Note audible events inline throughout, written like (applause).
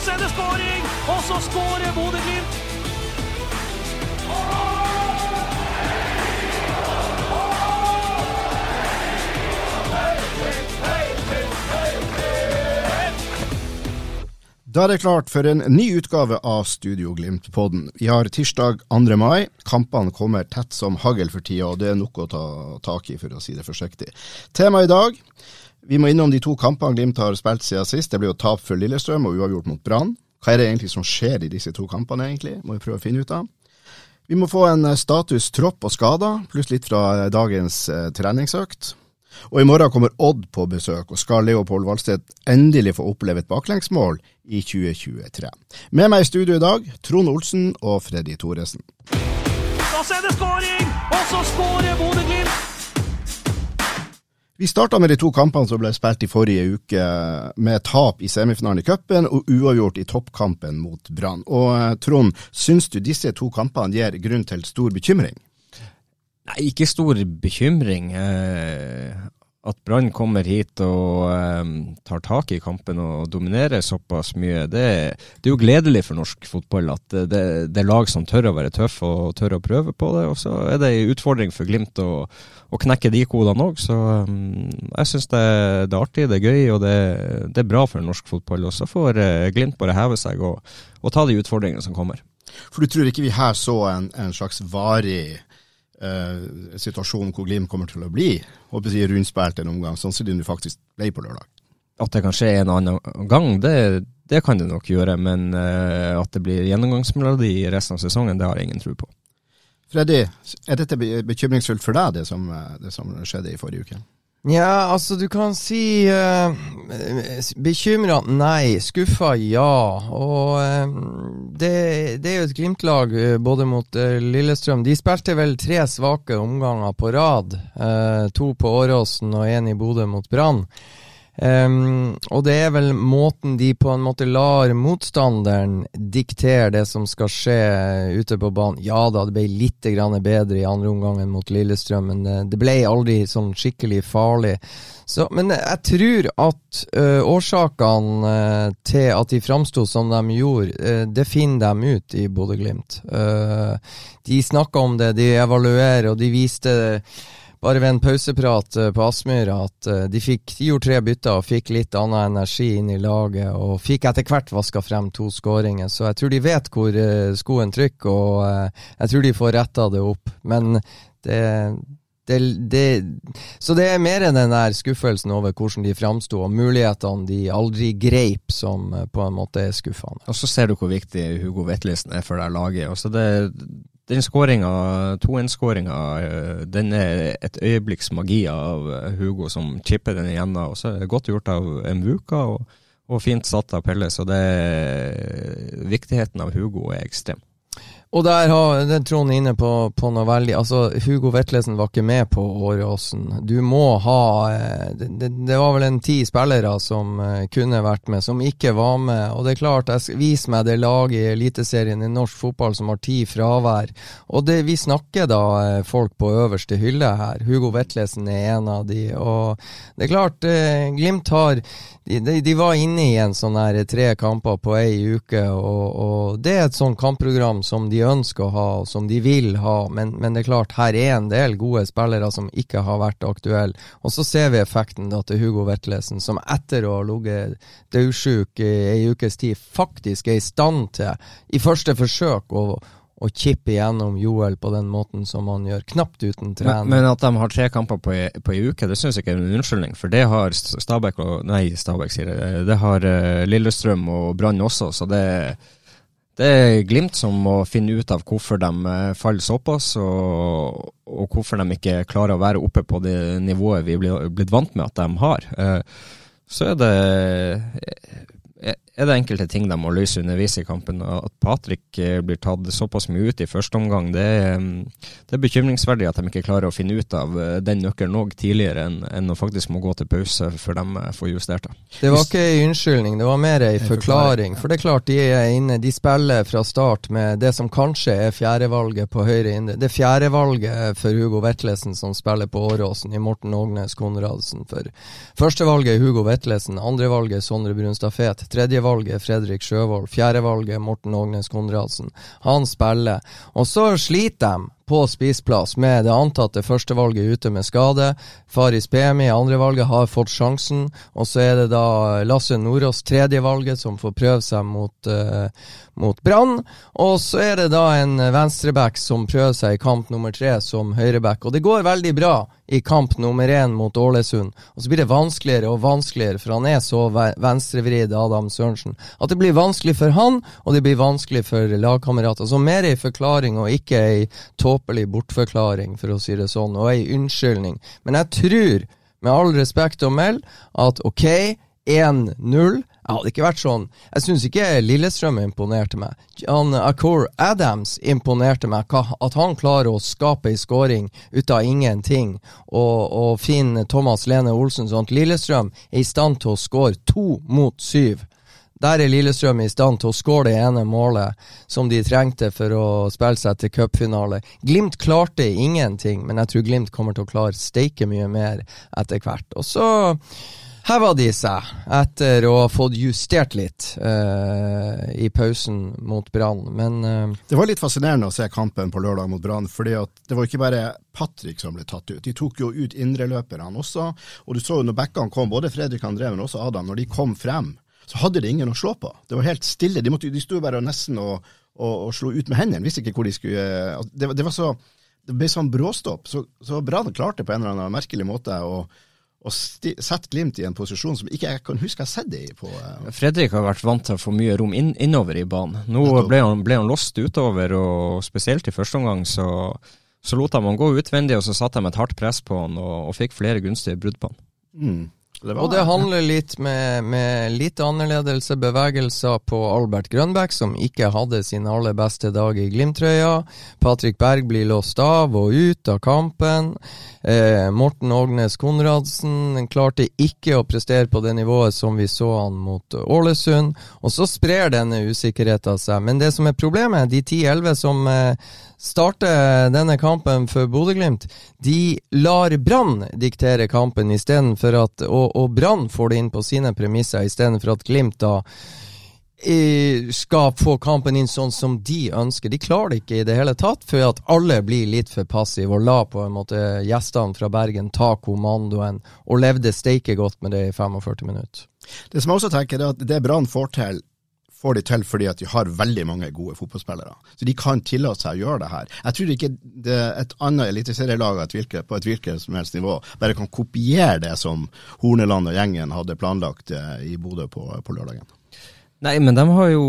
Så er det skåring, og så skårer Bodø-Glimt. Da er det klart for en ny utgave av Studio Glimt-podden. Vi har tirsdag 2. mai. Kampene kommer tett som hagl for tida, og det er nok å ta tak i, for å si det forsiktig. Tema i dag. Vi må innom de to kampene Glimt har spilt siden sist. Det ble jo tap for Lillestrøm og uavgjort mot Brann. Hva er det egentlig som skjer i disse to kampene, egentlig? Må vi prøve å finne ut av. Vi må få en eh, status tropp og skader, pluss litt fra eh, dagens eh, treningsøkt. Og i morgen kommer Odd på besøk, og skal Leopold Valstedt endelig få oppleve et baklengsmål i 2023. Med meg i studio i dag, Trond Olsen og Freddy Thoresen. Da er det skåring, og så skårer Bodø-Glimt. Vi starta med de to kampene som ble spilt i forrige uke, med tap i semifinalen i cupen og uavgjort i toppkampen mot Brann. Og eh, Trond, syns du disse to kampene gir grunn til stor bekymring? Nei, ikke stor bekymring. Eh, at Brann kommer hit og um, tar tak i kampen og dominerer såpass mye, det, det er jo gledelig for norsk fotball at det, det, er lag som tør å være tøffe og tør å prøve på det. Og så er det en utfordring for Glimt å, å knekke de kodene òg. Så um, jeg syns det, det er artig, det er gøy og det, det er bra for norsk fotball. Og så får uh, Glimt bare heve seg og, og ta de utfordringene som kommer. For du tror ikke vi her så en, en slags varig eh, situasjonen hvor Glimt kommer til å bli håper jeg, rundspilt en omgang, sånn som de faktisk ble på lørdag? At det kan skje en annen gang, det, det kan det nok gjøre. Men eh, at det blir gjennomgangsmelodi i resten av sesongen, det har jeg ingen tro på. Freddy, er dette bekymringsfullt for deg, det som, eh, det som skjedde i forrige uke? Ja, altså du kan si uh, Bekymra? Nei. Skuffa? Ja. Og uh, det, det er jo et Glimt-lag eh, både mot uh, Lillestrøm. De spilte vel tre svake omganger på rad. Eh, to på Åråsen og én i Bodø mot Brann. Ehm, og det er vel måten de på en måte lar motstanderen diktere det som skal skje ute på banen. Ja da, det ble litt bedre i andre omgang enn mot Lillestrøm, men eh, det ble aldri sånn skikkelig farlig. Så, men jeg tror at eh, årsakene eh, til at de framsto som de gjorde, eh, det finner de ut i Bodø-Glimt. Uh, de snakka om det, de evaluerer, og de viste bare ved en pauseprat eh, på Aspmyra at eh, de, fikk, de gjorde tre bytter og fikk litt annen energi inn i laget, og fikk etter hvert vaska frem to skåringer. Så jeg tror de vet hvor eh, skoen trykker, og jeg tror de får retta det opp. Men det, det, det Så det er mer enn den der skuffelsen over hvordan de framsto, og mulighetene de aldri greip, som på en måte er skuffende. Og så ser du hvor viktig Hugo Vetlesen er for det laget. Også det, den skåringa, 2-1-skåringa, eh, den er et øyeblikks magi av eh, Hugo som chipper den igjennom. Og så er det godt gjort av Mvuka, og, og fint satt av Pelle. Så det, viktigheten av Hugo er ekstrem. Og der har den Trond inne på, på noe veldig Altså, Hugo Vetlesen var ikke med på Åråsen. Du må ha eh, det, det var vel en ti spillere som eh, kunne vært med, som ikke var med. Og det er klart, jeg, vis meg det laget i Eliteserien i norsk fotball som har ti fravær. Og det, vi snakker da eh, folk på øverste hylle her. Hugo Vetlesen er en av de. Og det er klart, Glimt har de, de, var inne i en sånn her tre kamper på ei uke, og, og det er et sånn kampprogram som de ønsker å ha, og som de vil ha, men, men det er klart, her er en del gode spillere som ikke har vært aktuelle. Og så ser vi effekten da til Hugo Vetlesen, som etter å ha ligget dødsjuk i ei ukes tid, faktisk er i stand til, i første forsøk, å å chippe igjennom Joel på den måten som han gjør, knapt uten trening. Men, men at de har tre kamper på ei, på ei uke, det syns jeg ikke er en unnskyldning. For det har Stabæk og Nei, Stabæk sier det. Det har eh, Lillestrøm og Brann også, så det det er Glimt som må finne ut av hvorfor de eh, faller såpass, og, og hvorfor de ikke klarer å være oppe på det nivået vi er blitt vant med at de har. Eh, så er det er det enkelte ting de må løse underveis i kampen. At Patrick eh, blir tatt såpass mye ut i første omgang, det er, mm, det er bekymringsverdig at de ikke klarer å finne ut av eh, den nøkkelen òg tidligere enn, enn å faktisk må gå til pause før de eh, får justert det. Det var ikke en unnskyldning, det var mer en forklaring. For det er klart de er inne, de spiller fra start med det som kanskje er fjerdevalget på høyre indre. Det er fjerdevalget for Hugo Vetlesen som spiller på Åråsen, i Morten Ågnes Konradsen. For førstevalget er Hugo Vetlesen, andrevalget er Sondre Brunstad Fet, tredjevalget tredjevalget Fredrik Sjøvold, fjerdevalget Morten Ågnes Konradsen. Han spiller. Og så sliter de på spissplass med det antatte førstevalget ute med skade. Faris Pemi, andrevalget, har fått sjansen. Og så er det da Lasse Nordås, tredjevalget, som får prøve seg mot, uh, mot Brann. Og så er det da en venstreback som prøver seg i kamp nummer tre som høyreback. Og det går veldig bra i kamp nummer én mot Ålesund. Og så blir det vanskeligere og vanskeligere, for han er så venstrevridd, Adam Sørensen, at det blir vanskelig for han, og det blir vanskelig for lagkamerater. Så mer ei forklaring og ikke ei tåpe tåpelig bortforklaring, for å si det sånn, og ei unnskyldning. Men jeg tror, med all respekt å melde, at ok, 1-0 jeg hadde ikke vært sånn. Jeg syns ikke Lillestrøm imponerte meg. John Akor Adams imponerte meg. At han klarer å skape ei skåring ut av ingenting og, og finne Thomas Lene Olsen sånn at Lillestrøm er i stand til å skåre to mot syv. Der er Lillestrøm i stand til å skåre det ene målet som de trengte for å spille seg til cupfinale. Glimt klarte ingenting, men jeg tror Glimt kommer til å klare steike mye mer etter hvert. Og så heva de seg etter å ha fått justert litt uh, i pausen mot Brann, men uh, Det var litt fascinerende å se kampen på lørdag mot Brann, fordi det var ikke bare Patrick som ble tatt ut. De tok jo ut indreløperne også, og du så jo når backene kom, både Fredrik André, men også Adam, når de kom frem så hadde de ingen å slå på. Det var helt stille. De, måtte, de sto bare nesten og, og, og, slo ut med hendene. Visste ikke hvor de skulle altså, det, det, var så, det ble sånn bråstopp. Så, så Brann klarte på en eller annen merkelig måte å, å sette Glimt i en posisjon som ikke jeg kan huske jeg har sett det i. på. Uh, Fredrik har vært vant til å få mye rom inn, innover i banen. Nå ble han, ble han låst utover, og spesielt i første omgang så, så lot han han gå utvendig, og så satte de et hardt press på han og, og fikk flere gunstige brudd på han. Mm. Det og det handler litt med, med litt annerledes bevegelser på Albert Grønbæk, som ikke hadde sin aller beste dag i Glimt-trøya. Patrick Berg blir låst av og ut av kampen. Eh, Morten Ågnes Konradsen klarte ikke å prestere på det nivået som vi så han mot Ålesund. Og så sprer denne usikkerheten seg. Men det som er problemet, de 10-11 som eh, starter denne kampen for Bodø-Glimt, de lar Brann diktere kampen istedenfor at Og, og Brann får det inn på sine premisser istedenfor at Glimt da skal få kampen inn sånn som de ønsker. De klarer det ikke i det hele tatt, for at alle blir litt for passive og la på en måte gjestene fra Bergen ta kommandoen, og levde steike godt med det i 45 minutter. Det som jeg også tenker er at det Brann får til, får de til fordi at de har veldig mange gode fotballspillere. Så de kan tillate seg å gjøre det her. Jeg tror ikke det, et annet eliteserielag på et hvilket som helst nivå bare kan kopiere det som Horneland og gjengen hadde planlagt eh, i Bodø på, på lørdagen. Nei, men de har jo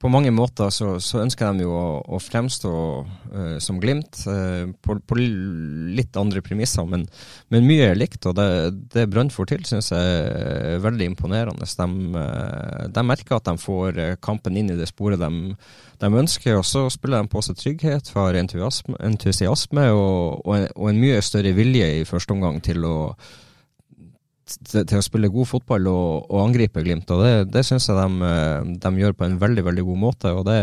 På mange måter så, så ønsker de jo å, å fremstå uh, som Glimt, uh, på, på, litt andre premisser, men, men mye er likt. Og det, det Brann får til, syns jeg er veldig imponerende. De, uh, de, merker at de får kampen inn i det sporet de, de ønsker, og så spiller de på seg trygghet, har entusiasme, entusiasme og, og, en, og en mye større vilje i første omgang til å til, til, å spille god fotball og, og angripe Glimt. og Det, det syns jeg de, eh, de, gjør på en veldig veldig god måte. og Det,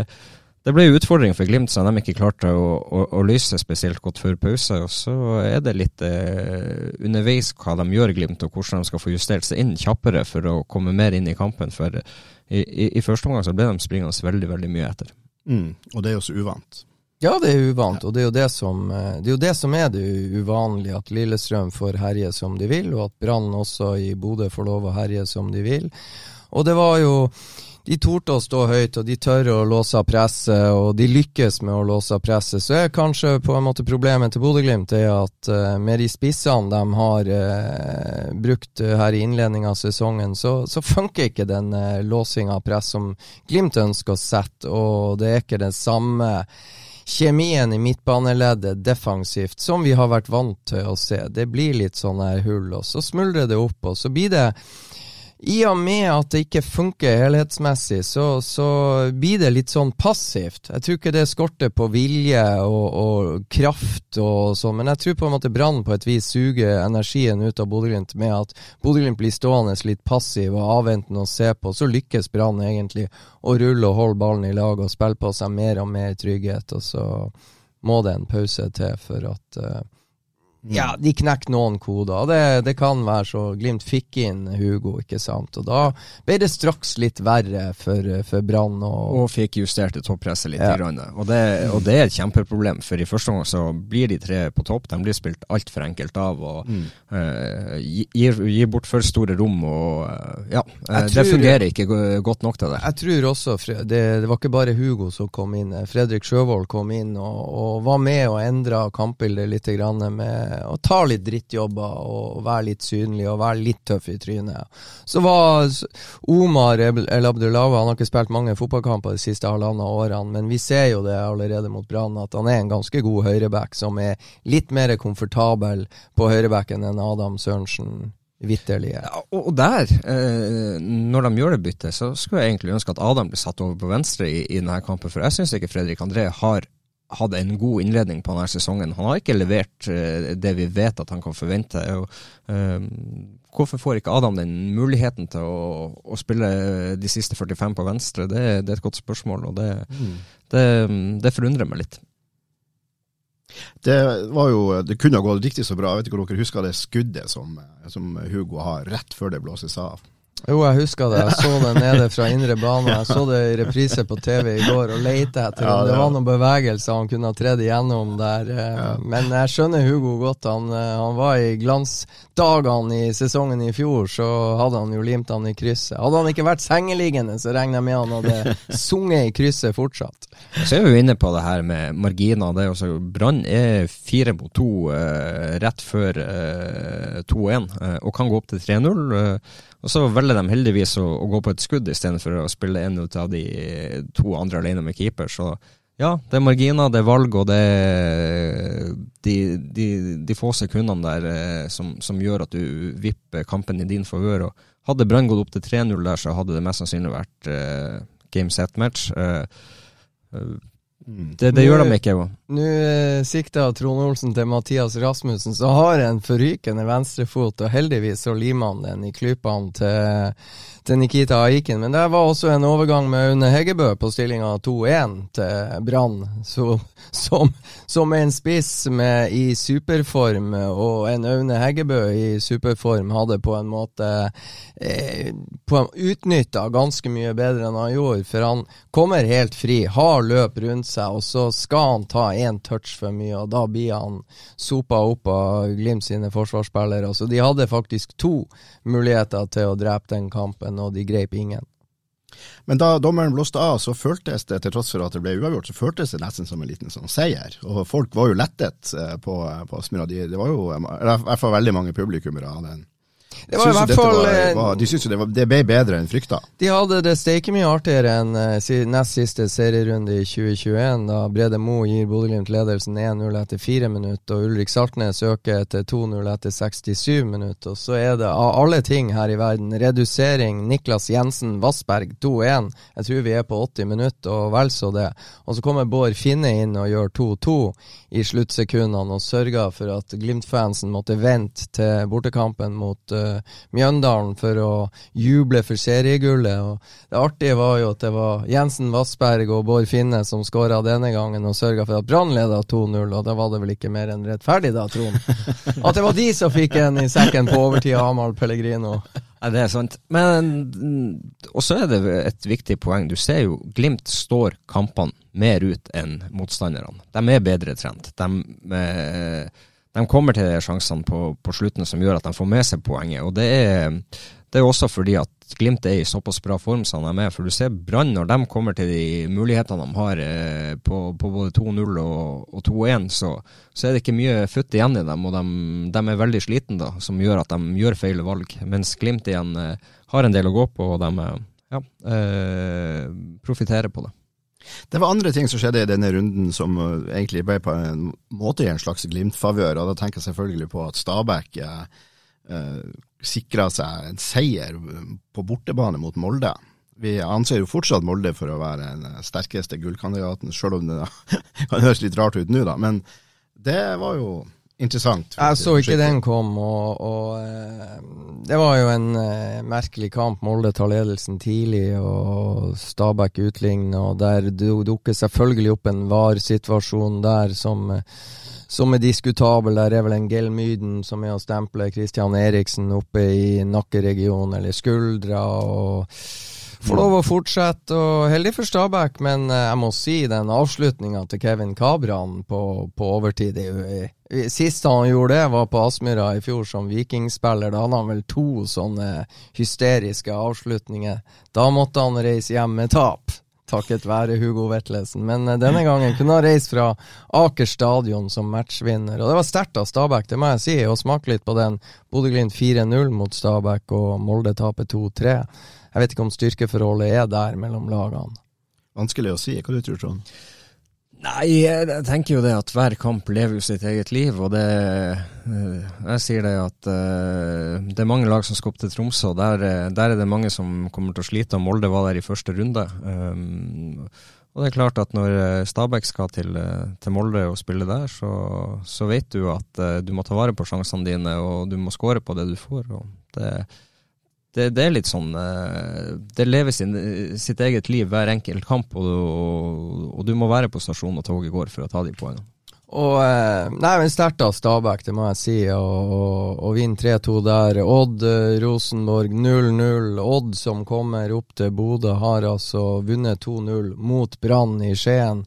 det ble jo utfordring for Glimt som de ikke klarte å, å, å, lyse spesielt godt før pause. og Så er det litt eh, underveis hva de gjør, Glimt, og hvordan de skal få justert seg inn kjappere for å komme mer inn i kampen. For i, i, i første omgang så ble de springende veldig, veldig mye etter. Mm, og det er jo så uvant. Ja, det er uvant, og det er jo det som, eh, det er, jo det, som er det uvanlige. At Lillestrøm får herje som de vil, og at Brann også i Bodø får lov å herje som de vil. Og det var jo de torde å stå høyt, og de tør å låse av presset, og de lykkes med å låse av presset. Så er kanskje på en måte problemet til Bodø-Glimt er at uh, med de spissene de har eh, brukt uh, her i innledningen av sesongen, så, så funker ikke den uh, låsinga av press som Glimt ønsker å sette, og det er ikke den samme kjemien i midtbaneleddet defensivt som vi har vært vant til å se. Det blir litt sånne hull, og så smuldrer det opp, og så blir det i og med at det ikke funker helhetsmessig, så, så, blir det litt sånn passivt. Jeg tror ikke det skorter på vilje og, og kraft og sånn, men jeg tror på en måte Brann på et vis suger energien ut av Bodø-Glimt med at Bodø-Glimt blir stående litt passiv og avventende å se på. Så lykkes Brann egentlig å rulle og holde ballen i lag og spille på seg mer og mer trygghet, og så må det en pause til for at uh, ja, de knekker noen koder. Det, det kan være så Glimt fikk inn Hugo, ikke sant. Og da ble det straks litt verre for, for Brann. Og, og fikk justert det toppresset litt. Ja. Grann. Og, det, og, det, er et kjempeproblem, for i første omgang så blir de tre på topp. De blir spilt altfor enkelt av og mm. uh, gir, gir, bort for store rom. Og uh, ja, uh, tror, det fungerer ikke godt nok til det. Jeg tror også det, det, var ikke bare Hugo som kom inn. Fredrik Sjøvold kom inn og, og var med og endra kampbildet litt grann med å ta litt drittjobber og være litt synlig og være litt tøff i trynet. Så var Omar El Abdullawa Han har ikke spilt mange fotballkamper de siste halvannet årene, men vi ser jo det allerede mot Brann at han er en ganske god høyreback som er litt mer komfortabel på høyrebacken enn Adam Sørensen. Vitterlig. Ja, og der, eh, når de gjør det byttet, så skulle jeg egentlig ønske at Adam ble satt over på venstre i, i denne kampen, for jeg syns ikke Fredrik André har hadde en god innledning på denne sesongen. Han har ikke levert uh, det vi vet at han kan forvente. Og, uh, hvorfor får ikke Adam den muligheten til å, å, spille de siste 45 på venstre? Det, det er et godt spørsmål, og det, mm. det, det, forundrer meg litt. Det, var jo, det kunne ha gått riktig så bra. Jeg vet ikke om dere husker det skuddet som, som Hugo har rett før det blåses av. Jo, jeg husker det. Jeg så det nede fra indre bane. Jeg så det i reprise på TV i går og leita etter ja, om det var noen bevegelser han kunne ha tredd igjennom der. Eh. Men jeg skjønner Hugo godt. Han, eh, han, var i glansdagene i sesongen i fjor, så hadde han jo limt han i krysset. Hadde han ikke vært sengeliggende, så regner jeg med han hadde (laughs) sunget i krysset fortsatt. Så er vi jo inne på det her med marginer. Det er også Brann er fire mot to eh, rett før eh, 2-1 eh, og kan gå opp til 3-0. Og så velger de heldigvis å, å gå på et skudd istedenfor å spille en ut av de to andre alene med keeper. Så ja, det er marginer, det er valg, og det er de, de, de få sekundene der eh, som, som, gjør at du vipper kampen i din favør. Hadde Brann gått opp til 3-0 der, så hadde det mest sannsynlig vært uh, game set match. Uh, Mm. Det, det gjør de ikke. Nå sikter sikta Trond Olsen til Mathias Rasmussen, som har en forrykende venstrefot, og heldigvis så limer han den i klypene til til Nikita Aiken. Men det var også en overgang med Aune Heggebø på stillinga 2-1 til Brann. Som, som, en spiss med, i superform, og en Aune Heggebø i superform, hadde på en måte eh, utnytta ganske mye bedre enn han gjorde. For han kommer helt fri, har løp rundt seg, og så skal han ta én touch for mye, og da blir han sopa opp av Glimt sine forsvarsspillere. Så de hadde faktisk to muligheter til å drepe den kampen og de grep ingen. Men da dommeren blåste av, så føltes det, til tross for at det ble uavgjort, så føltes det nesten som en liten sånn seier. Og folk var jo lettet eh, på, på Aspmyra. De, det var jo i hvert fall veldig mange publikummere av den det var i hvert fall var, eh, var, De syns jo det, var, det, ble bedre enn frykta? De hadde det steike mye artigere enn uh, nest siste serierunde i 2021, da Brede Mo gir Bodø-Glimt ledelsen 1-0 etter 4 minutter, og Ulrik Saltnes øker til 2-0 etter 67 minutter. Og så er det av alle ting her i verden, redusering Niklas Jensen Vassberg 2-1. Jeg tror vi er på 80 minutter, og vel så det. Og så kommer Bård Finne inn og gjør 2-2 i sluttsekundene, og sørger for at Glimt-fansen måtte vente til bortekampen mot uh, Mjøndalen for å juble for seriegullet. Og det artige var jo at det var Jensen Vassberg og Bård Finne som skåra denne gangen og sørga for at Brann leda 2-0, og da var det vel ikke mer enn rettferdig, da, Trond? (laughs) At det var de som fikk en i sekken på overtid av Amahl Pellegrino. Ja, det er sant. Men også er det et viktig poeng. Du ser jo Glimt står kampene mer ut enn motstanderne. De er bedre trent. De, eh, de kommer til sjansene på, på, slutten som gjør at de får med seg poenget. Og det er, det er også fordi at Glimt er i såpass bra form som de er. For du ser Brann når de kommer til de mulighetene de har eh, på, på, både 2-0 og, og 2-1, så, så, er det ikke mye futt igjen i dem. Og de, de er veldig slitne, da, som gjør at de gjør feil valg. Mens Glimt igjen eh, har en del å gå på, og de ja, eh, profitterer på det. Det var andre ting som skjedde i denne runden som egentlig ble på en måte i en slags Glimt-favør. og Da tenker jeg selvfølgelig på at Stabæk eh, eh, sikra seg en seier på bortebane mot Molde. Vi anser jo fortsatt Molde for å være den sterkeste gullkandidaten, selv om det (laughs) kan høres litt rart ut nå, da. Men det var jo interessant. Jeg så ikke den kom, og, og eh, det var jo en uh, merkelig kamp. Molde tar ledelsen tidlig, og Stabæk utligner, og der dukker selvfølgelig opp en VAR-situasjon der som uh, som er diskutabel. Der er vel en Gelmyden som er å stemple Christian Eriksen oppe i nakkeregionen eller skuldra. og Får lov å fortsette, og heldig for Stabæk, men eh, jeg må si den avslutninga til Kevin Kabran på, på overtid Sist han gjorde det, var på Aspmyra i fjor som vikingspiller. Da hadde han vel to sånne hysteriske avslutninger. Da måtte han reise hjem med tap takket være Hugo Vetlesen. Men uh, denne gangen kunne han reist fra Aker stadion som matchvinner. Og det var sterkt av Stabæk, det må jeg si, å smake litt på den. Bodø-Glimt 4-0 mot Stabæk, og Molde taper 2-3. Jeg vet ikke om styrkeforholdet er der mellom lagene. Vanskelig å si. Hva du tror du, Trond? Nei, jeg tenker jo det at hver kamp lever jo sitt eget liv, og det eh, Jeg sier det at uh, det er mange lag som skal opp til Tromsø, og der, eh, der, er det mange som kommer til å slite, og Molde var der i første runde. Og det er klart at når Stabæk skal til, til Molde og spille der, så, så vet du at du må ta vare på sjansene dine, og du må score på det du får. og det det, det, er litt sånn eh, Det lever sin, sitt eget liv hver enkelt kamp, og, og, og, du må være på stasjonen når toget går for å ta de poengene. Og eh, Nei, men sterkt av Stabæk, det må jeg si, å vinne 3-2 der. Odd eh, Rosenborg 0-0. Odd som kommer opp til Bodø, har altså vunnet 2-0 mot Brann i Skien.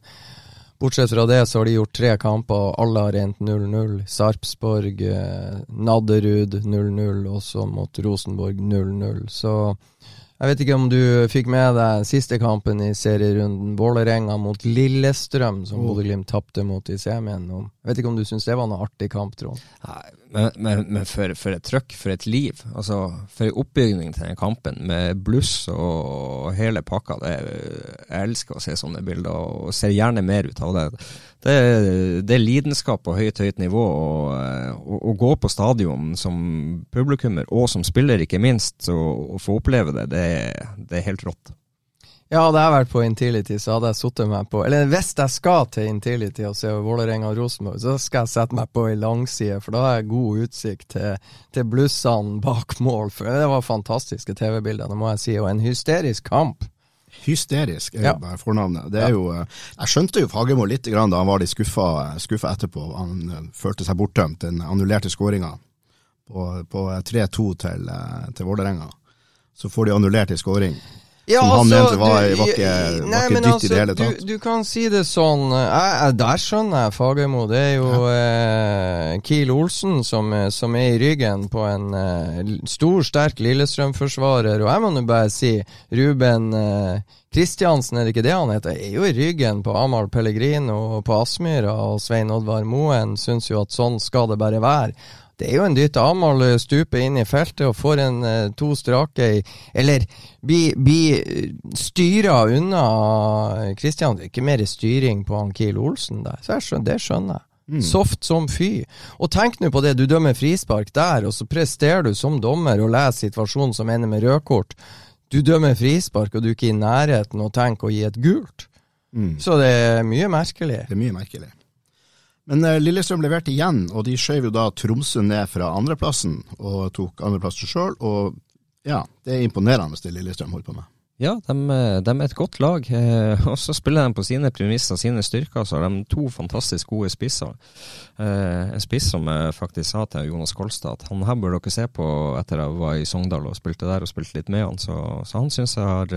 Bortsett fra det så har de gjort tre kamper, og alle har rent 0-0. Sarpsborg, eh, Nadderud 0-0, også mot Rosenborg 0-0. Så jeg vet ikke om du fikk med deg siste kampen i serierunden. Vålerenga mot Lillestrøm, som oh. Bodø-Glimt tapte mot i semien. Jeg vet ikke om du syns det var noe artig kamp, Trond? Nei, men, men, men for, for, et trøkk, for et liv. Altså, for en oppbygning til den kampen, med bluss og hele pakka. Det, jeg elsker å se sånne bilder, og ser gjerne mer ut av det. Det, det er lidenskap på høyt, høyt nivå. Å gå på stadion som publikummer, og som spiller, ikke minst, og, og få oppleve det, det, det er helt rått. Ja, hadde jeg vært på Intility, så hadde jeg sittet meg på Eller hvis jeg skal til Intility og se Vålerenga og Rosenborg, så skal jeg sette meg på ei langside, for da har jeg god utsikt til, til blussene bak (laughs) mål. For det var fantastiske TV-bilder, det må jeg si, og en hysterisk kamp. Hysterisk er jo bare fornavnet. Det er jo, eh, jeg skjønte jo Fagermo litt grann da han var litt skuffa, skuffa etterpå. Han eh, følte seg bortdømt, den annullerte skåringa på, på 3-2 til, eh, til Vålerenga. Så får de annullert ei skåring. Ja, som han altså, mente var, du, var ikke, nei, var ikke dytt altså, i det hele tatt. Du, du, kan si det sånn jeg, Der skjønner jeg Fagermo. Det er jo eh, Kiel Olsen som, som, er i ryggen på en eh, stor, sterk Lillestrøm-forsvarer. Og jeg må nå bare si Ruben eh, Kristiansen, er det ikke det han heter, er jo i ryggen på Amahl Pellegrino på Aspmyra, og Svein Oddvar Moen syns jo at sånn skal det bare være. Det er jo en dytt. Amahl stuper inn i feltet og får en uh, to strake i Eller blir bli styra unna Kristian. Det er ikke mer styring på han Kiel Olsen der. Så skjønner, det skjønner jeg. Mm. Soft som fy. Og tenk nå på det, du dømmer frispark der, og så presterer du som dommer og leser situasjonen som ender med rødkort. Du dømmer frispark, og du er ikke i nærheten og tenker å gi et gult. Mm. Så det er mye merkelig. Det er mye merkelig. Men eh, Lillestrøm leverte igjen, og de skjøv jo da Tromsø ned fra andreplassen og tok andreplassen sjøl. Og ja, det er imponerende det Lillestrøm holder på med. Ja, de, eh, de, er et godt lag, eh, (laughs) og så spiller de på sine premisser, sine styrker. Så har de to fantastisk gode spisser. En spiss som jeg faktisk sa til Jonas Kolstad at han her bør dere se på etter jeg var i Sogndal og spilte der og spilte litt med han. Så, så han syns jeg har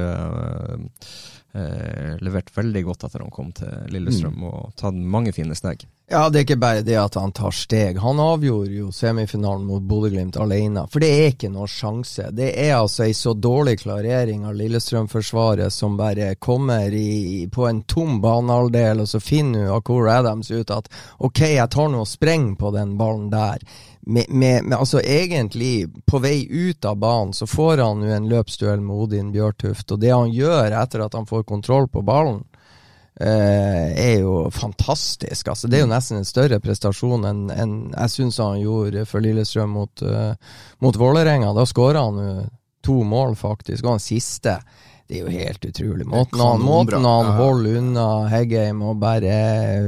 eh, levert veldig godt etter han kom til Lillestrøm mm. og tatt mange fine steg. Ja, det er ikke bare det at han tar steg. Han avgjorde jo semifinalen mot Bodø-Glimt alene. For det er ikke noe sjanse. Det er altså ei så dårlig klarering av Lillestrøm-forsvaret som bare kommer i, på en tom banehalvdel, og så finner Akur Adams ut at ok, jeg tar nå og sprenger på den ballen der. Med, med, med, altså egentlig, på vei ut av banen, så får han jo en løpsduell med Odin Bjørtuft. Og det han gjør etter at han får kontroll på ballen, er jo fantastisk. Altså, det er jo nesten en større prestasjon enn en jeg syns han gjorde for Lillestrøm mot, uh, mot Vålerenga. Da skåra han jo to mål, faktisk, og han siste. Det er jo helt utrolig. Måten han, måten han holder unna Heggheim og bare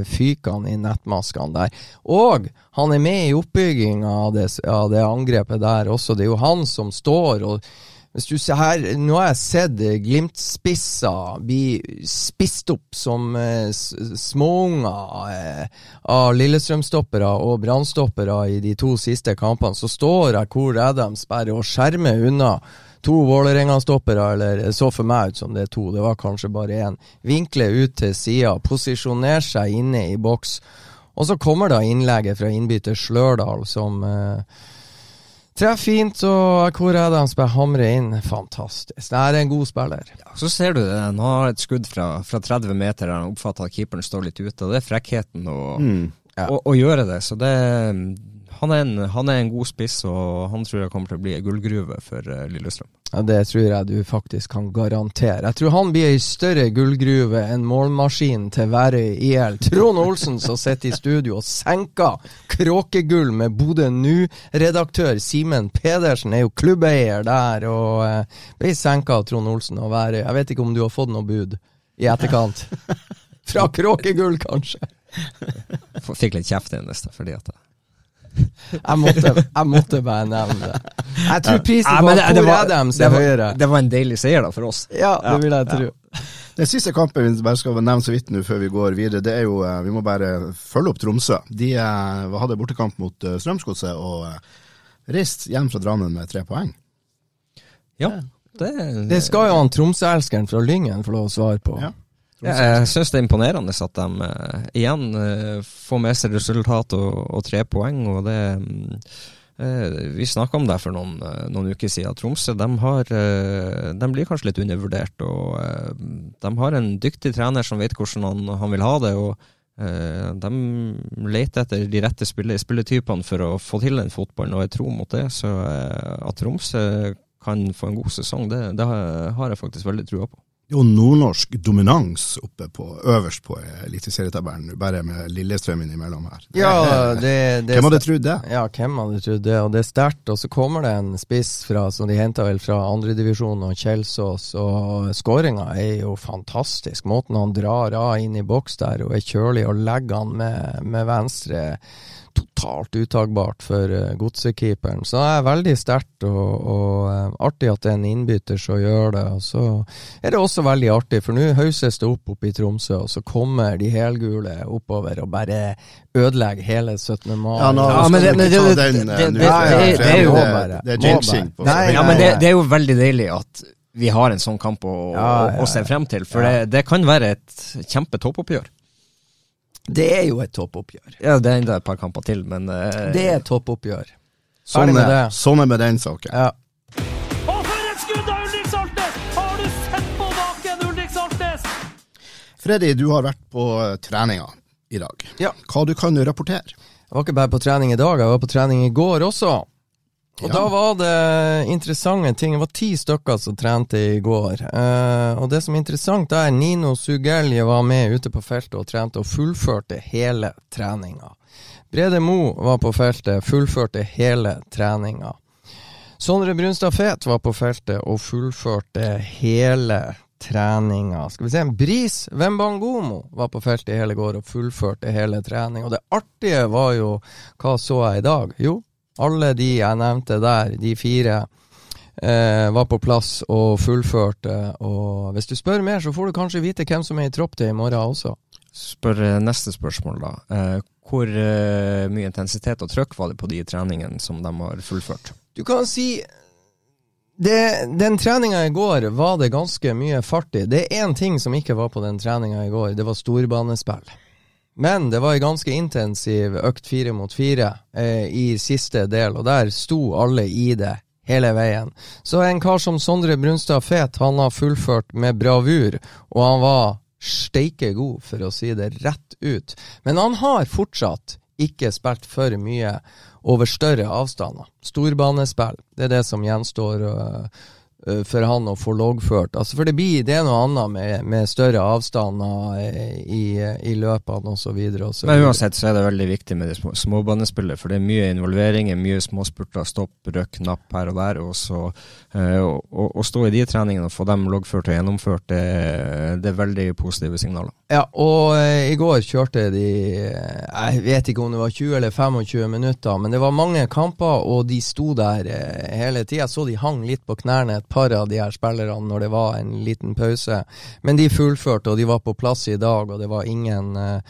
fyker han i nettmaskene der. Og han er med i oppbygginga av, av, det angrepet der også. Det er jo han som står og hvis du ser her, Nå har jeg sett Glimt-spisser bli spist opp som eh, småunger eh, av Lillestrøm-stoppere og Brann-stoppere i de to siste kampene. Så står jeg hvor Adams bare og skjermer unna to Vålerenga-stoppere, eller så for meg ut som det er to, det var kanskje bare én. Vinkler ut til sida, posisjonerer seg inne i boks. Og så kommer da innlegget fra innbytter Slørdal som eh, Treffer fint, og hvor er det han spiller hamrer inn? Fantastisk. Det er en god spiller. Ja, så ser du det, han har et skudd fra, fra 30 meter der han oppfatter at keeperen står litt ute. og Det er frekkheten å, mm, ja. gjøre det. Så det, han er, en, han er, en, god spiss, og han tror jeg kommer til å bli ei gullgruve for uh, Lillestrøm. Ja, Det tror jeg du faktisk kan garantere. Jeg tror han blir ei større gullgruve enn målmaskinen til Værøy IL. Trond Olsen som sitter i studio og senker kråkegull med Bodø Nu-redaktør Simen Pedersen er jo klubbeier der, og eh, ble senka av Trond Olsen og Værøy. Jeg vet ikke om du har fått noe bud i etterkant? (laughs) Fra kråkegull, kanskje? Fikk litt kjeft i neste fordi at jeg, måtte, jeg måtte bare nevne det. Jeg tror prisen ja, på var Adams er høyere. Det var en deilig seier da for oss. Ja, det vil jeg tro. Ja. Den siste kampen vi bare skal nevne så vidt nå før vi går videre, det er jo eh, Vi må bare følge opp Tromsø. De eh, hadde bortekamp mot uh, Strømsgodset og reiste hjem fra Drammen med tre poeng. Ja, det, det skal jo han Tromsø-elskeren fra Lyngen få lov å svare på. Ja. Ja, jeg syns det er imponerende at de uh, igjen uh, får med seg resultat og, og, tre poeng. og det uh, Vi snakka om det for noen, noen, uker siden. Tromsø de, har, de blir kanskje litt undervurdert. og De har en dyktig trener som vet hvordan han, han vil ha det. og de leter etter de rette spilletypene for å få til den fotballen, og jeg tror mot det. Så at Tromsø kan få en god sesong, det, det har jeg faktisk veldig trua på jo nordnorsk dominans oppe på øverst på eliteserietabellen, bare med Lillestrøm innimellom her. Ja, det, det, hvem hadde trodd det? Ja, hvem hadde trodd det? Og det er sterkt. Og så kommer det en spiss fra, som de henta vel fra andredivisjon og Kjelsås, og skåringa er jo fantastisk. Måten han drar av inn i boks der og er kjølig og legger han med, med venstre totalt uttagbart for uh, godsekeeperen. Så det er veldig sterkt og, og uh, artig at det er en innbytter som gjør det. Og så er det også veldig artig, for nå hauses det opp oppe i Tromsø, og så kommer de helgule oppover og bare ødelegger hele 17. mai. Ja, nå ja, men det, det, det, er jo bare Det er jinxing. Ja, men det, er jo veldig deilig at vi har en sånn kamp å, ja, å, å se frem til, for det, det kan være et kjempetoppoppgjør. Det er jo et toppoppgjør. Ja, det er enda et par kamper til, men uh, Det er et toppoppgjør. Sånn er, sånn er med den saken. Ja. Og for et skudd av Ulrik Saltnes! Har du sett på baken, Ulrik Saltnes? Freddy, du har vært på uh, treninga i dag. Ja. Hva du kan rapportere? Jeg var ikke bare på trening i dag, jeg var på trening i går også. Og ja. da var det interessante ting. Det var ti stykker som trente i går. Uh, og det som er interessant, er Nino Sugelje var med ute på feltet og trente og fullførte hele treninga. Brede Mo var på feltet, fullførte hele treninga. Sondre Brunstad Fet var på feltet og fullførte hele treninga. Skal vi se, Bris Wembangomo var på feltet i hele går og fullførte hele treninga. Og det artige var jo Hva så jeg i dag? Jo, alle de jeg nevnte der, de fire, eh, var på plass og fullførte. Og hvis du spør mer, så får du kanskje vite hvem som er i tropp til i morgen også. Spør eh, neste spørsmål, da. Eh, hvor eh, mye intensitet og trøkk var det på de treningene som de har fullført? Du kan si det, den treninga i går var det ganske mye fart i. Det er én ting som ikke var på den treninga i går. Det var storbanespill. Men det var ei ganske intensiv økt fire mot fire eh, i siste del, og der sto alle i det hele veien. Så en kar som Sondre Brunstad Fet, han har fullført med bravur, og han var steike god, for å si det rett ut. Men han har fortsatt ikke spilt for mye over større avstander. Storbanespill, det er det som gjenstår. Eh, for han å få loggført. Altså, for det blir det noe annet med, med større avstander eh, i, i løpene osv. Men uansett så er det veldig viktig med det små, småbanespillet, for det er mye involvering, mye småspurter, stopp, røkk, napp her og der. Og så eh, å stå i de treningene og få dem loggført og gjennomført, det, det er veldig positive signaler. Ja, og eh, i går kjørte de Jeg vet ikke om det var 20 eller 25 minutter, men det var mange kamper, og de sto der eh, hele tida. Så de hang litt på knærne par av de her spillerne når det var en liten pause. Men de fullførte, og de var på plass i dag, og det var ingen uh,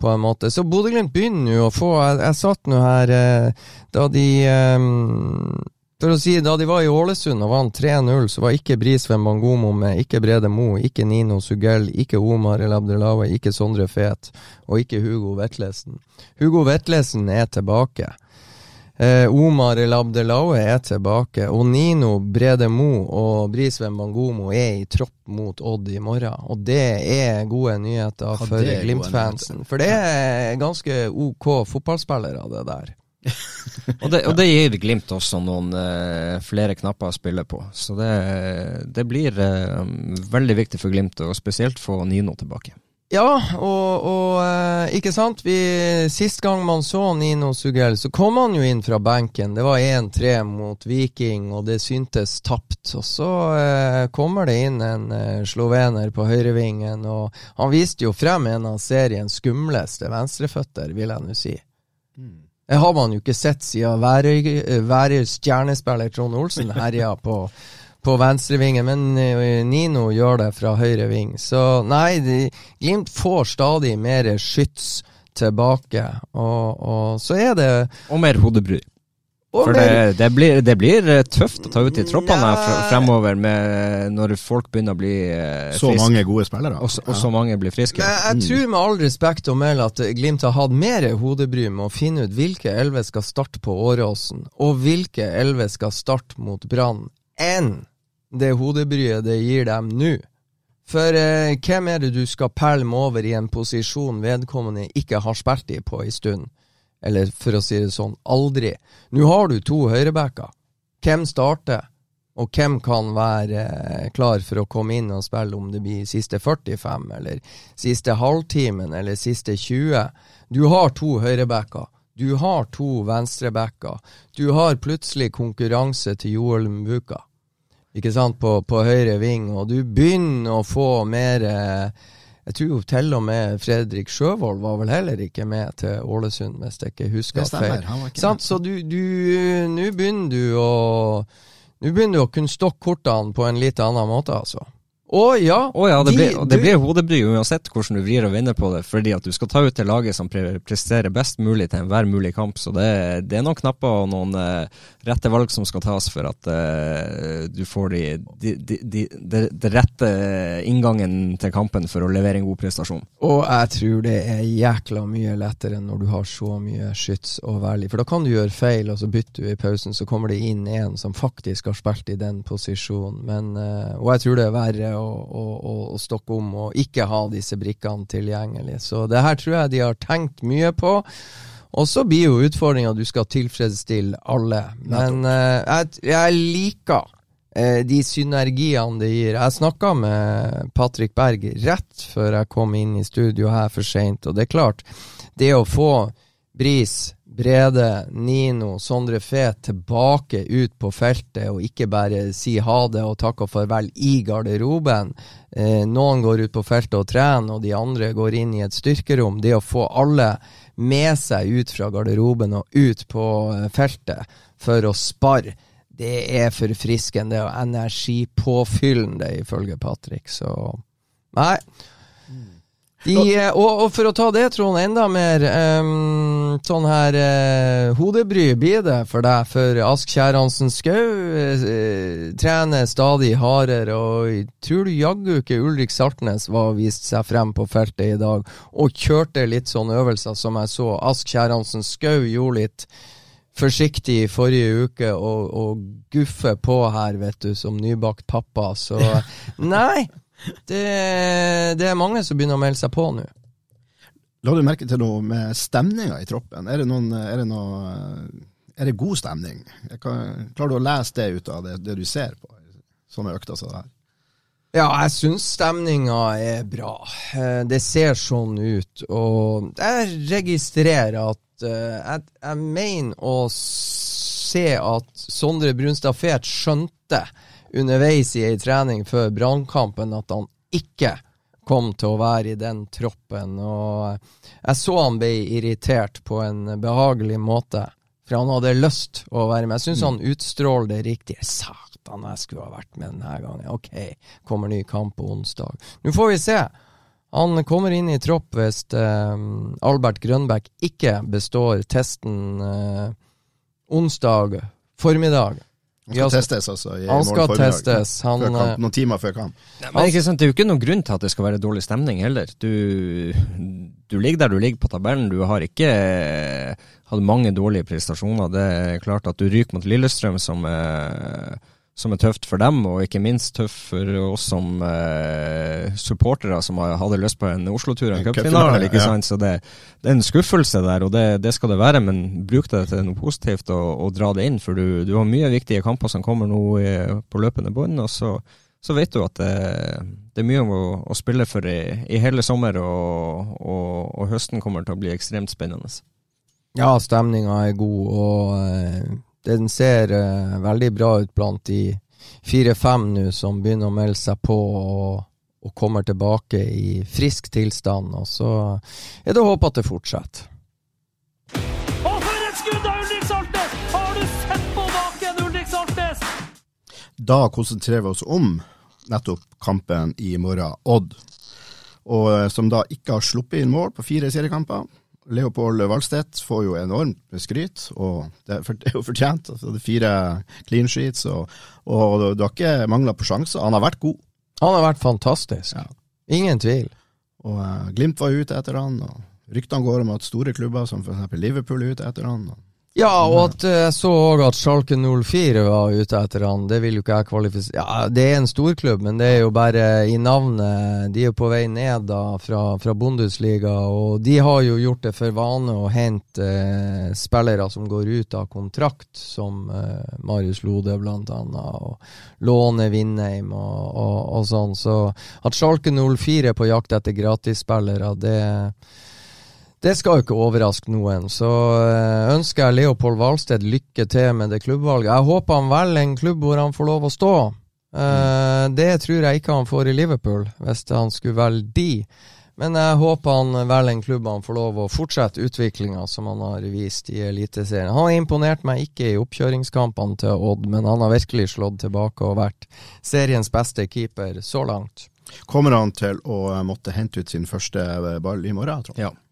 på en måte. Så Bodø-Glimt begynner jo å få Jeg, jeg satt nå her uh, da de um, for å si, Da de var i Ålesund og vant 3-0, så var ikke Brisveen Bangomo med, ikke Brede Mo, ikke Nino Sugell, ikke Omar El Abdelawi, ikke Sondre Fet og ikke Hugo Vetlesen. Hugo Vetlesen er tilbake. Eh, Omar El Abdelaue er tilbake, og Nino Brede Mo og Brisveen Bangomo er i tropp mot Odd i morgen. Og det er gode nyheter ja, for Glimt-fansen. For det er ganske OK fotballspillere, det der. (laughs) og, det, og, det, gir Glimt også noen eh, flere knapper å spille på. Så det, det blir eh, veldig viktig for Glimt, og spesielt få Nino tilbake. Ja, og, og eh, ikke sant Vi, Sist gang man så Nino Sugell, så kom han jo inn fra benken. Det var 1-3 mot Viking, og det syntes tapt. Og så eh, kommer det inn en eh, slovener på høyrevingen, og han viste jo frem en av seriens skumleste venstreføtter, vil jeg nå si. Mm. Det har man jo ikke sett siden Værøy-stjernespiller Trond Olsen herja på på venstrevingen, men eh, Nino gjør det fra høyre ving. Så nei, de, Glimt får stadig mer skyts tilbake, og, og så er det Og mer hodebry. For det, det, blir, det, blir, eh, tøft å ta ut i troppene fremover med, når folk begynner å bli friske. Så mange gode spillere. Og, og ja. så mange blir friske. Jeg, jeg, tror med all respekt å melde at Glimt har hatt mer hodebry med å finne ut hvilke elleve skal starte på Åråsen, og hvilke elleve skal starte mot Brann, enn det hodebryet det gir dem nå. For eh, hvem er det du skal pælme over i en posisjon vedkommende ikke har spilt i på en stund? Eller for å si det sånn, aldri. Nå har du to høyrebacker. Hvem starter? Og hvem kan være eh, klar for å komme inn og spille om det blir siste 45, eller siste halvtimen, eller siste 20? Du har to høyrebacker. Du har to venstrebacker. Du har plutselig konkurranse til Joel Mbuka ikke sant, på, på høyre ving, og du begynner å få mer eh, Jeg tror jo til og med Fredrik Sjøvold var vel heller ikke med til Ålesund, hvis jeg ikke husker feil. Så du, nå begynner du å Nå begynner du å kunne stokke kortene på en litt annen måte, altså. Å ja. Oh, ja det, de, blir, det blir hodebry uansett hvordan du vrir og vinner på det, fordi at du skal ta ut det laget som presterer best mulig til enhver mulig kamp. Så det, det er noen knapper og noen uh, rette valg som skal tas for at uh, du får de, de, de, de, rette inngangen til kampen for å levere en god prestasjon. Og jeg tror det er jækla mye lettere når du har så mye skyts å velge, For da kan du gjøre feil, og så bytter du i pausen, så kommer det inn en som faktisk har spilt i den posisjonen. Men, uh, og jeg tror det er verre å, stokke om og ikke ha disse brikkene tilgjengelig. Så det her tror jeg de har tenkt mye på. Og så blir jo utfordringa du skal tilfredsstille alle. Men uh, jeg, jeg, liker uh, de synergiene det gir. Jeg snakka med Patrick Berg rett før jeg kom inn i studio her for seint, og det er klart, det å få Bris Brede, Nino, Sondre Fet tilbake ut på feltet, og ikke bare si ha det og takk og farvel i garderoben. Eh, noen går ut på feltet og trener, og de andre går inn i et styrkerom. Det å få alle med seg ut fra garderoben og ut på eh, feltet for å spare, det er forfriskende og energipåfyllende, ifølge Patrick. Så nei. De, eh, og, og for å ta det, Trond, enda mer um, sånn her uh, hodebry blir det for deg. For Ask Kjæransen Skau uh, trener stadig hardere, og tror du jaggu ikke Ulrik Saltnes var vist seg frem på feltet i dag og kjørte litt sånne øvelser som jeg så Ask Kjæransen Skau gjorde litt forsiktig i forrige uke og, og guffe på her, vet du, som nybakt pappa. Så (laughs) nei, det, det, er mange som begynner å melde seg på nå. La du merke til noe med stemninga i troppen? Er det, noen, er det, noe, er det god stemning? Kan, klarer du å lese det ut av det, det du ser på sånne økter som det her? Ja, jeg syns stemninga er bra. Eh, det ser sånn ut. Og jeg registrerer at jeg, jeg mener å se at Sondre Brunstad Fet skjønte underveis i ei trening før Brannkampen at han ikke kom til å være i den troppen. Og jeg så han ble irritert på en behagelig måte, for han hadde lyst å være med. Jeg syns han utstråler det riktige. Satan, jeg skulle ha vært med denne gangen. Ok, kommer ny kamp på onsdag. Nå får vi se. Han kommer inn i tropp hvis eh, Albert Grønbæk ikke består testen eh, onsdag formiddag. Han skal testes, altså? I han skal testes. Han, kamp, eh, noen timer før kamp. Nei, men sant, Det er jo ikke noen grunn til at det skal være dårlig stemning heller. Du, du ligger der du ligger på tabellen. Du har ikke hatt mange dårlige prestasjoner. Det er klart at du ryker mot Lillestrøm, som er som er tøft for dem, og ikke minst tøft for oss som eh, supportere som hadde lyst på en Oslo-tur og en cupfinale. sant? Så det, det, er en skuffelse der, og det, det, skal det være, men bruk det til noe positivt og, og dra det inn. For du, du, har mye viktige kamper som kommer nå i, på løpende bånd, og så, så, vet du at det, det er mye å, å, spille for i, i hele sommer, og, og, og, høsten kommer til å bli ekstremt spennende. Ja, stemninga er god, og eh, den ser uh, veldig bra ut blant de fire-fem nå som begynner å melde seg på og, og, kommer tilbake i frisk tilstand. Og så er det å håpe at det fortsetter. Og for et skudd av Ulrik Saltnes! Har du sett på baken, Ulrik Saltnes? Da konsentrerer vi oss om nettopp kampen i morgen, Odd. Og eh, som da ikke har sluppet inn mål på fire seriekamper. Leopold Valstedt får jo enormt skryt, og det er jo fortjent. Altså, det er fire clean sheets, og, og du har ikke mangla på sjanser. Han har vært god. Han har vært fantastisk. Ja. Ingen tvil. Og uh, Glimt var ute etter han, og ryktene går om at store klubber som f.eks. Liverpool er ute etter han. Og ja, og at eh, jeg så òg at Schalke 04 var ute etter han. Det vil jo ikke jeg kvalifisere Ja, det er en storklubb, men det er jo bare i navnet. De er på vei ned da fra, fra Bundesliga, og de har jo gjort det for vane å hente eh, spillere som går ut av kontrakt, som eh, Marius Lode blant annet, og låne Vindheim og, og, og sånn. Så at Schalke 04 er på jakt etter gratisspillere, det det skal jo ikke overraske noen. Så eh, ønsker jeg Leopold Hvalsted lykke til med det klubbvalget. Jeg håper han velger en klubb hvor han får lov å stå. Mm. Det tror jeg ikke han får i Liverpool, hvis han skulle velge de. Men jeg håper han velger en klubb han får lov å fortsette utviklinga som han har vist i Eliteserien. Han har imponert meg ikke i oppkjøringskampene til Odd, men han har virkelig slått tilbake og vært seriens beste keeper så langt. Kommer han til å måtte hente ut sin første ball i morgen, tror jeg? Ja.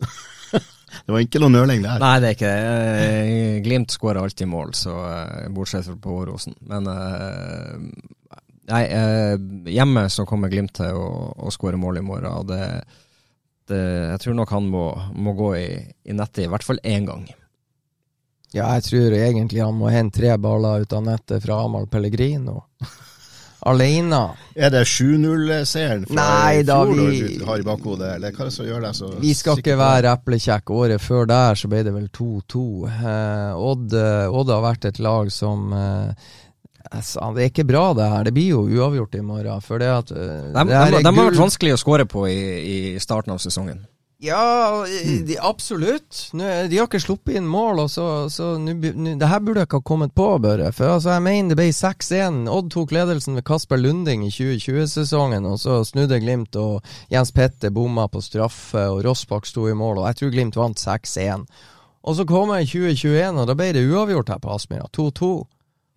(laughs) det var ikke noe nøling der. Nei, det er ikke det. Eh, Glimt skårer alltid mål, så eh, bortsett fra på Åråsen. Men uh, nei, hjemme så kommer Glimt til å, å skåre mål i morgen. og det, det, Jeg tror nok han må, må gå i, i nettet i hvert fall én gang. Ja, jeg tror egentlig han må hente tre baller ut av nettet fra Amahl Pellegrino. (laughs) alene. Er det 7-0-seieren fra Nei, da, fjor vi, du har i bakhodet, eller hva er det som gjør deg så Vi skal ikke være eplekjekke. Året før der så ble det vel 2-2. Eh, Odd, eh, Odd, har vært et lag som eh, Det er ikke bra, det her. Det blir jo uavgjort i morgen. For det at, eh, de, det de, de har vært vanskelig å skåre på i, i starten av sesongen. Ja, de, absolutt. Nå, de har ikke sluppet inn mål, og så, så nu, nu, det her burde jeg ikke ha kommet på, Børre. For altså, jeg mener det ble 6-1. Odd tok ledelsen ved Kasper Lunding i 2020-sesongen, og så snudde Glimt, og Jens Petter bomma på straffe, og Rossbakk sto i mål, og jeg tror Glimt vant 6-1. Og så kom jeg i 2021, og da ble det uavgjort her på Aspmyra, 2-2.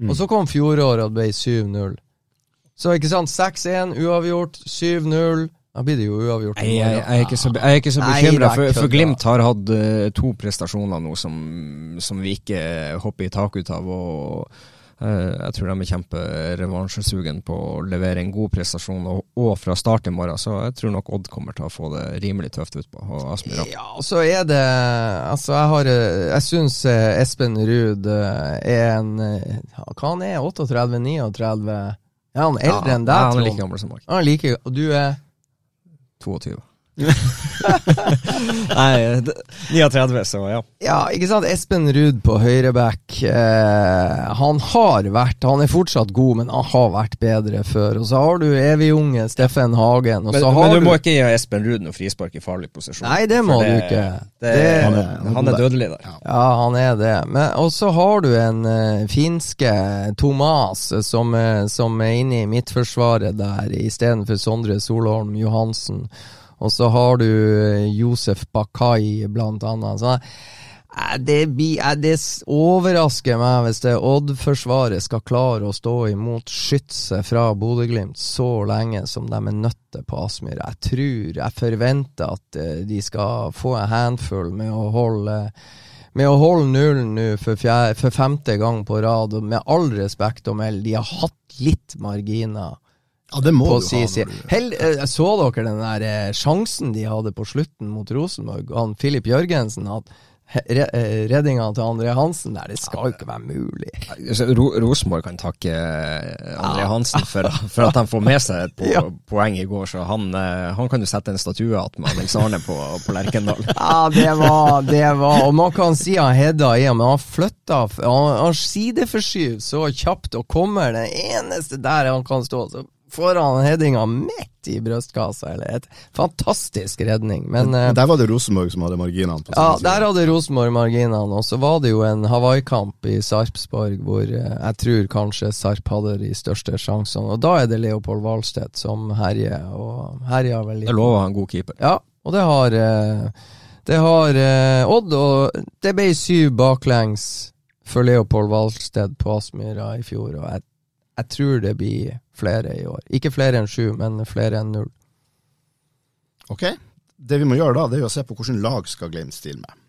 Mm. Og så kom fjoråret, og det ble 7-0. Så ikke sant, 6-1 uavgjort, 7-0 Da blir det jo uavgjort. Nei, jeg, jeg, er ikke så, jeg er ikke så bekymra, er for, for. Glimt har hatt uh, to prestasjoner nå som, som vi ikke hopper i tak ut av. og uh, Jeg tror de er kjemperevansjesugen på å levere en god prestasjon, og, og fra start i morgen. Så jeg tror nok Odd kommer til å få det rimelig tøft utpå. Og Aspmyra. Ja, så er det Altså, jeg har eh, Jeg syns Espen Ruud er en Hva han er 38-39? Er han eldre enn deg, Ja, han er like gammel som meg. Han er like Og du er 22. (laughs) Nei, 39, så ja. Ja, ikke sant? Espen Ruud på høyreback. Eh, han har vært Han er fortsatt god, men han har vært bedre før. Og så har du evigunge Steffen Hagen. Og Men, så men har du må ikke gi Espen Ruud noe frispark i farlig posisjon. Nei, det må det, du ikke. Det, Det- han, er, han er dødelig der. Ja, han er det. Men Og så har du en uh, finske Tomas som, uh, som er inne i midtforsvaret der istedenfor Sondre Solholm Johansen. Og så har du eh, Josef Bakai, blant annet. Så, eh, det, blir- eh, det overrasker meg hvis det Odd-forsvaret skal klare å stå imot skytset fra Bodø-Glimt så lenge som de er nødt til på Aspmyr. Jeg tror, jeg forventer at de skal få en handfull med å holde med å holde nullen nå for, for femte gang på rad, og med all respekt å melde, de har hatt litt marginer Ja, det må du ha. si når du- Hell, eh, så dere den der eh, sjansen de hadde på slutten mot Rosenborg? Han Filip Jørgensen hadde re, eh, redninga til André Hansen der, det skal jo ikke være mulig. Altså, Ro Rosenborg kan takke André Hansen for, for at han får med seg et po (laughs) Ja. poeng i går, så han, han kan jo sette en statue igjen med Nils Arne på, på Lerkendal. (laughs) Ja, det var, det var Og man kan si han hedda i, men han flytta Han, han sideforskyver så kjapt og kommer det eneste der han kan stå. Så får han headinga midt i brystkassa, eller et fantastisk redning. Men eh, Men der var det Rosenborg som hadde marginene. på Ja, der hadde Rosenborg marginene, og så var det jo en Hawaii-kamp i Sarpsborg hvor eh, jeg tror kanskje Sarp hadde de største sjansene, og da er det Leopold Wahlstedt som herjer, og herjer vel litt. Det lover han god keeper. Ja, og det har eh, Det har eh, Odd, og det ble syv baklengs for Leopold Wahlstedt på Aspmyra i fjor, og jeg, jeg tror det blir flere i år. Ikke flere enn sju, men flere enn null. Ok, det vi må gjøre da, det er jo å se på hvordan lag skal Glimt stille med.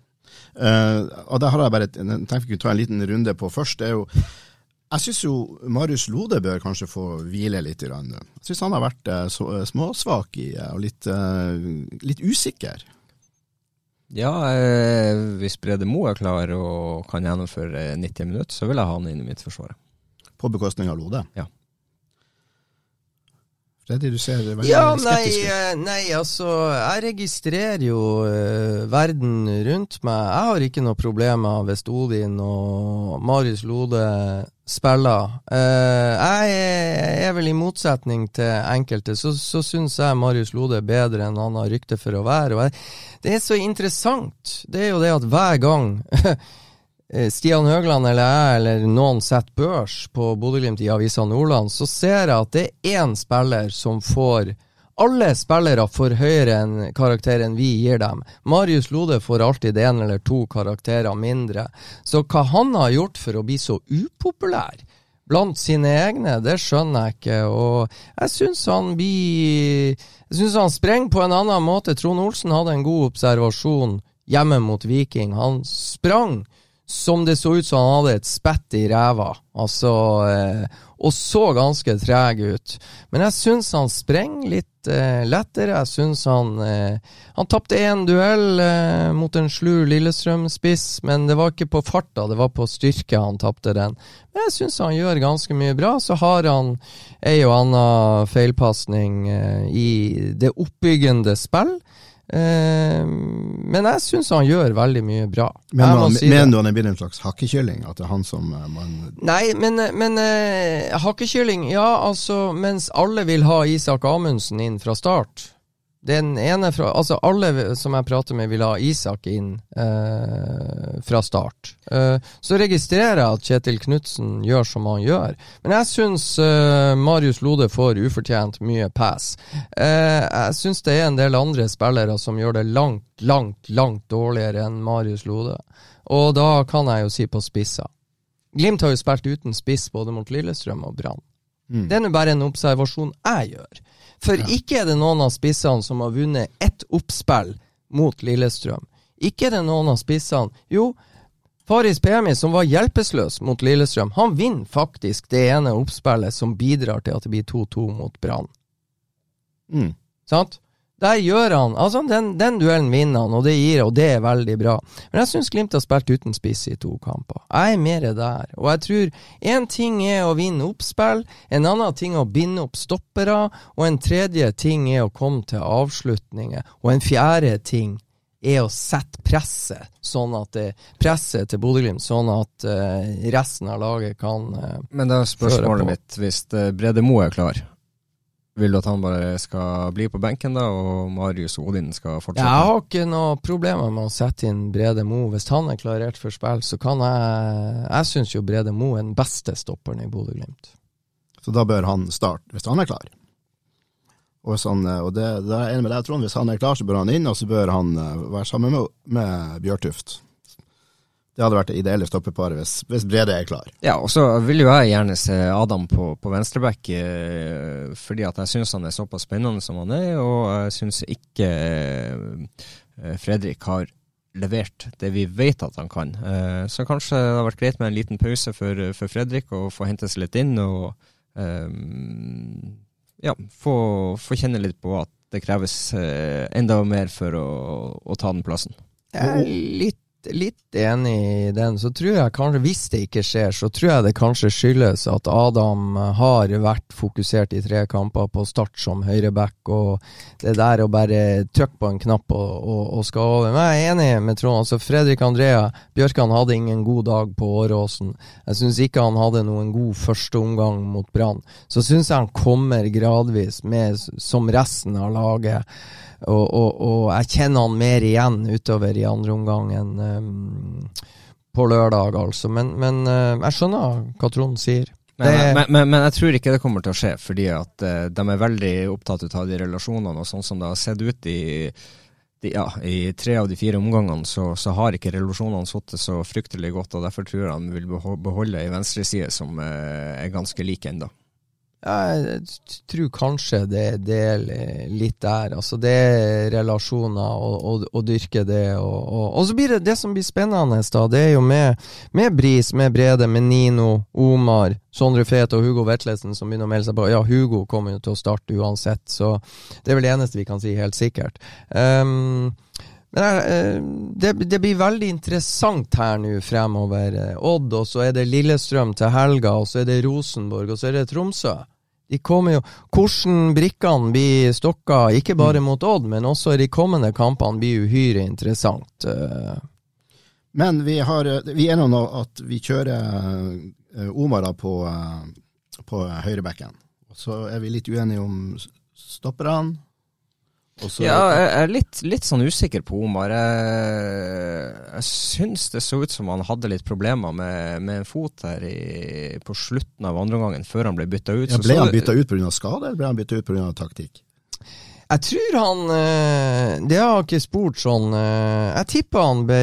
Uh, og der har jeg bare et, tenkte vi kunne ta en liten runde på først. det er jo jeg syns jo Marius Lode bør kanskje få hvile litt. I rand. Jeg syns han har vært eh, eh, småsvak i, eh, og litt, eh, litt usikker. Ja, eh, hvis Brede Moe er klar og kan gjennomføre 90 minutter, så vil jeg ha han inn i mitt forsvar. På bekostning av Lode. Ja. Freddy, du ser veldig Ja, skeptisk ut. eh, nei, altså Jeg registrerer jo uh, verden rundt meg. Jeg har ikke noe problemer hvis Odin og Marius Lode spiller. Uh, jeg er, er vel i motsetning til enkelte, så, så syns jeg Marius Lode er bedre enn han har rykte for å være. Jeg, det er så interessant. Det er jo det at hver gang (laughs) Stian Høgland eller jeg eller noen setter børs på Bodø-Glimt i Avisa Nordland, så ser jeg at det er én spiller som får alle spillere får høyere enn karakter enn vi gir dem. Marius Lode får alltid én eller to karakterer mindre. Så hva han har gjort for å bli så upopulær blant sine egne, det skjønner jeg ikke. Og jeg syns han blir Jeg syns han sprenger på en annen måte. Trond Olsen hadde en god observasjon hjemme mot Viking. Han sprang som det så ut som han hadde et spett i ræva, altså, eh, og så ganske treg ut. Men jeg syns han sprenger litt eh, lettere. Jeg syns han eh, Han tapte én duell eh, mot en slu Lillestrøm-spiss, men det var ikke på farta, det var på styrke han tapte den. Men jeg syns han gjør ganske mye bra. Så har han ei og anna feilpasning eh, i det oppbyggende spill. Eh, men jeg syns han gjør veldig mye bra. Men han, si mener du han er blitt en slags hakkekylling? At det er han som eh, man Nei, men, men eh, hakkekylling Ja, altså, mens alle vil ha Isak Amundsen inn fra start Den ene fra Altså, alle som jeg prater med, vil ha Isak inn eh, fra start. Eh, så registrerer jeg at Kjetil Knutsen gjør som han gjør. Men jeg syns eh, Marius Lode får ufortjent mye pass. Eh, jeg syns det er en del andre spillere som gjør det langt, langt, langt dårligere enn Marius Lode. Og da kan jeg jo si på spissa. Glimt har jo spilt uten spiss både mot Lillestrøm og Brann. Det er nå bare en observasjon jeg gjør. For ikke er det noen av spissene som har vunnet ett oppspill mot Lillestrøm. Ikke er det noen av spissene Jo, Faris Pemi, som var hjelpeløs mot Lillestrøm, han vinner faktisk det ene oppspillet som bidrar til at det blir 2-2 mot Brann. Mm. Sant? Der gjør han Altså, den, den duellen vinner han, og det gir og det er veldig bra. Men jeg syns Glimt har spilt uten spiss i to kamper. Jeg er mer der. Og jeg tror én ting er å vinne oppspill, en annen ting er å binde opp stoppere, og en tredje ting er å komme til avslutninger, og en fjerde ting er å sette presset, sånn at det, presset til Bodø-Glimt, sånn at uh, resten av laget kan uh, Men da er spørsmålet mitt, hvis eh, Brede Moe er klar, vil du at han bare skal bli på benken da, og Marius og Odin skal fortsette? Jeg har ikke noe problemer med å sette inn Brede Mo. Hvis han er klarert for spill, så kan jeg Jeg syns jo Brede Mo er den beste stopperen i Bodø-Glimt. Så da bør han starte, hvis han er klar. Og, hvis han, og det, det er jeg enig med deg, Trond. Hvis han er klar, så bør han inn, og så bør han eh, være sammen med, med Bjørtuft. Det hadde vært det ideelle stoppeparet hvis, hvis Brede er klar. Ja, og så vil jo jeg gjerne se Adam på, på venstreback, eh, fordi at jeg syns han er såpass spennende som han er, og jeg syns ikke eh, Fredrik har levert det vi vet at han kan. Eh, så kanskje det har vært greit med en liten pause for, for Fredrik, og få hente seg litt inn, og ja, få, få kjenne litt på at det kreves enda mer for å, å ta den plassen. Jeg er litt, litt enig i den. Så tror jeg kanskje, hvis det ikke skjer, så tror jeg det kanskje skyldes at Adam har vært fokusert i tre kamper på start som høyreback, og det der å bare trykke på en knapp og, og, og skal over. Men jeg er enig med Trond. altså Fredrik Andrea Bjørkan hadde ingen god dag på Åråsen. Jeg syns ikke han hadde noen god første omgang mot Brann. Så syns jeg han kommer gradvis med som resten av laget. Og, og, og jeg kjenner han mer igjen utover i andre omgang enn um, på lørdag, altså. Men, men uh, jeg skjønner hva Trond sier. Men, men, men, men jeg tror ikke det kommer til å skje, fordi at uh, de er veldig opptatt av de relasjonene. Og sånn som det har sett ut i, de, ja, i tre av de fire omgangene, så, så har ikke relasjonene sittet så fryktelig godt. og Derfor tror jeg de vil beho- beholde ei venstreside som uh, er ganske lik ennå. Jeg tror kanskje det, det er litt der. Altså det er relasjoner og dyrke det. Og, og, og så blir det det som blir spennende, da. Det er jo med, med Bris, med Brede, med Nino, Omar, Sondre Fet og Hugo Vetlesen som begynner å melde seg på. Ja, Hugo kommer jo til å starte uansett, så det er vel det eneste vi kan si helt sikkert. Um, men jeg, eh, det, det blir veldig interessant her nå fremover. Eh, Odd, og så er det Lillestrøm til helga, og så er det Rosenborg, og så er det Tromsø. De kommer jo, Hvordan brikkene blir stokka, ikke bare mot Odd, men også i de kommende kampene, blir uhyre interessant. Eh, Men vi, har, vi er nå at vi kjører eh, Omar da på, eh, på høyrebekken. Så er vi litt uenige om stopperne. Og så- Ja, jeg er litt, litt sånn usikker på Omar. Jeg, jeg syns det så ut som han hadde litt problemer med, med en fot her i, på slutten av andre omgangen, før han ble bytta ut. ja, ble han bytta ut pga. skade, eller ble han bytta ut pga. taktikk? Jeg tror han eh, Det har jeg ikke spurt sånn eh, Jeg tippa han ble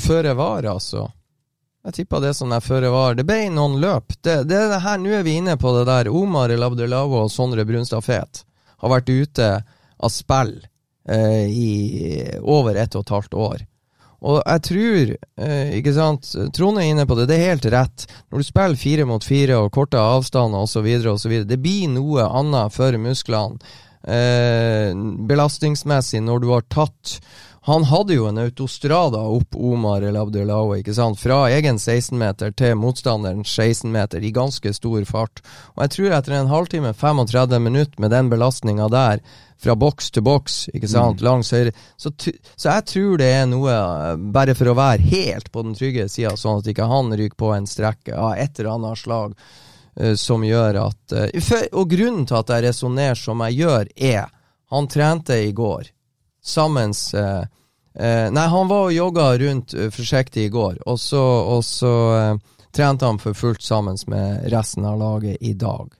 føre var, altså. Jeg tippa det som er føre var. Det ble noen løp. Det, det er det her, Nå er vi inne på det der. Omar El Abdelavo og Sondre Brunstad Fet har vært ute av spill eh, i over ett og et halvt år. Og jeg tror, eh, ikke sant, Trond er inne på det, det er helt rett. Når du spiller fire mot fire og korte avstander osv., osv., det blir noe annet for musklene eh, belastningsmessig når du har tatt Han hadde jo en autostrada opp Omar El Abdelawi, ikke sant, fra egen 16-meter til motstanderens 16-meter i ganske stor fart. Og jeg tror etter en halvtime, 35 minutter med den belastninga der, fra boks til boks, ikke sant, langs høyre. Så, så jeg tror det er noe, bare for å være helt på den trygge sida, sånn at ikke han ryker på en strekke av et eller annet slag uh, som gjør at uh, for, Og grunnen til at jeg resonnerer som jeg gjør, er Han trente i går sammen eh, eh, Nei, han var og jogga rundt eh, forsiktig i går, og så, og så eh, trente han for fullt sammen med resten av laget i dag.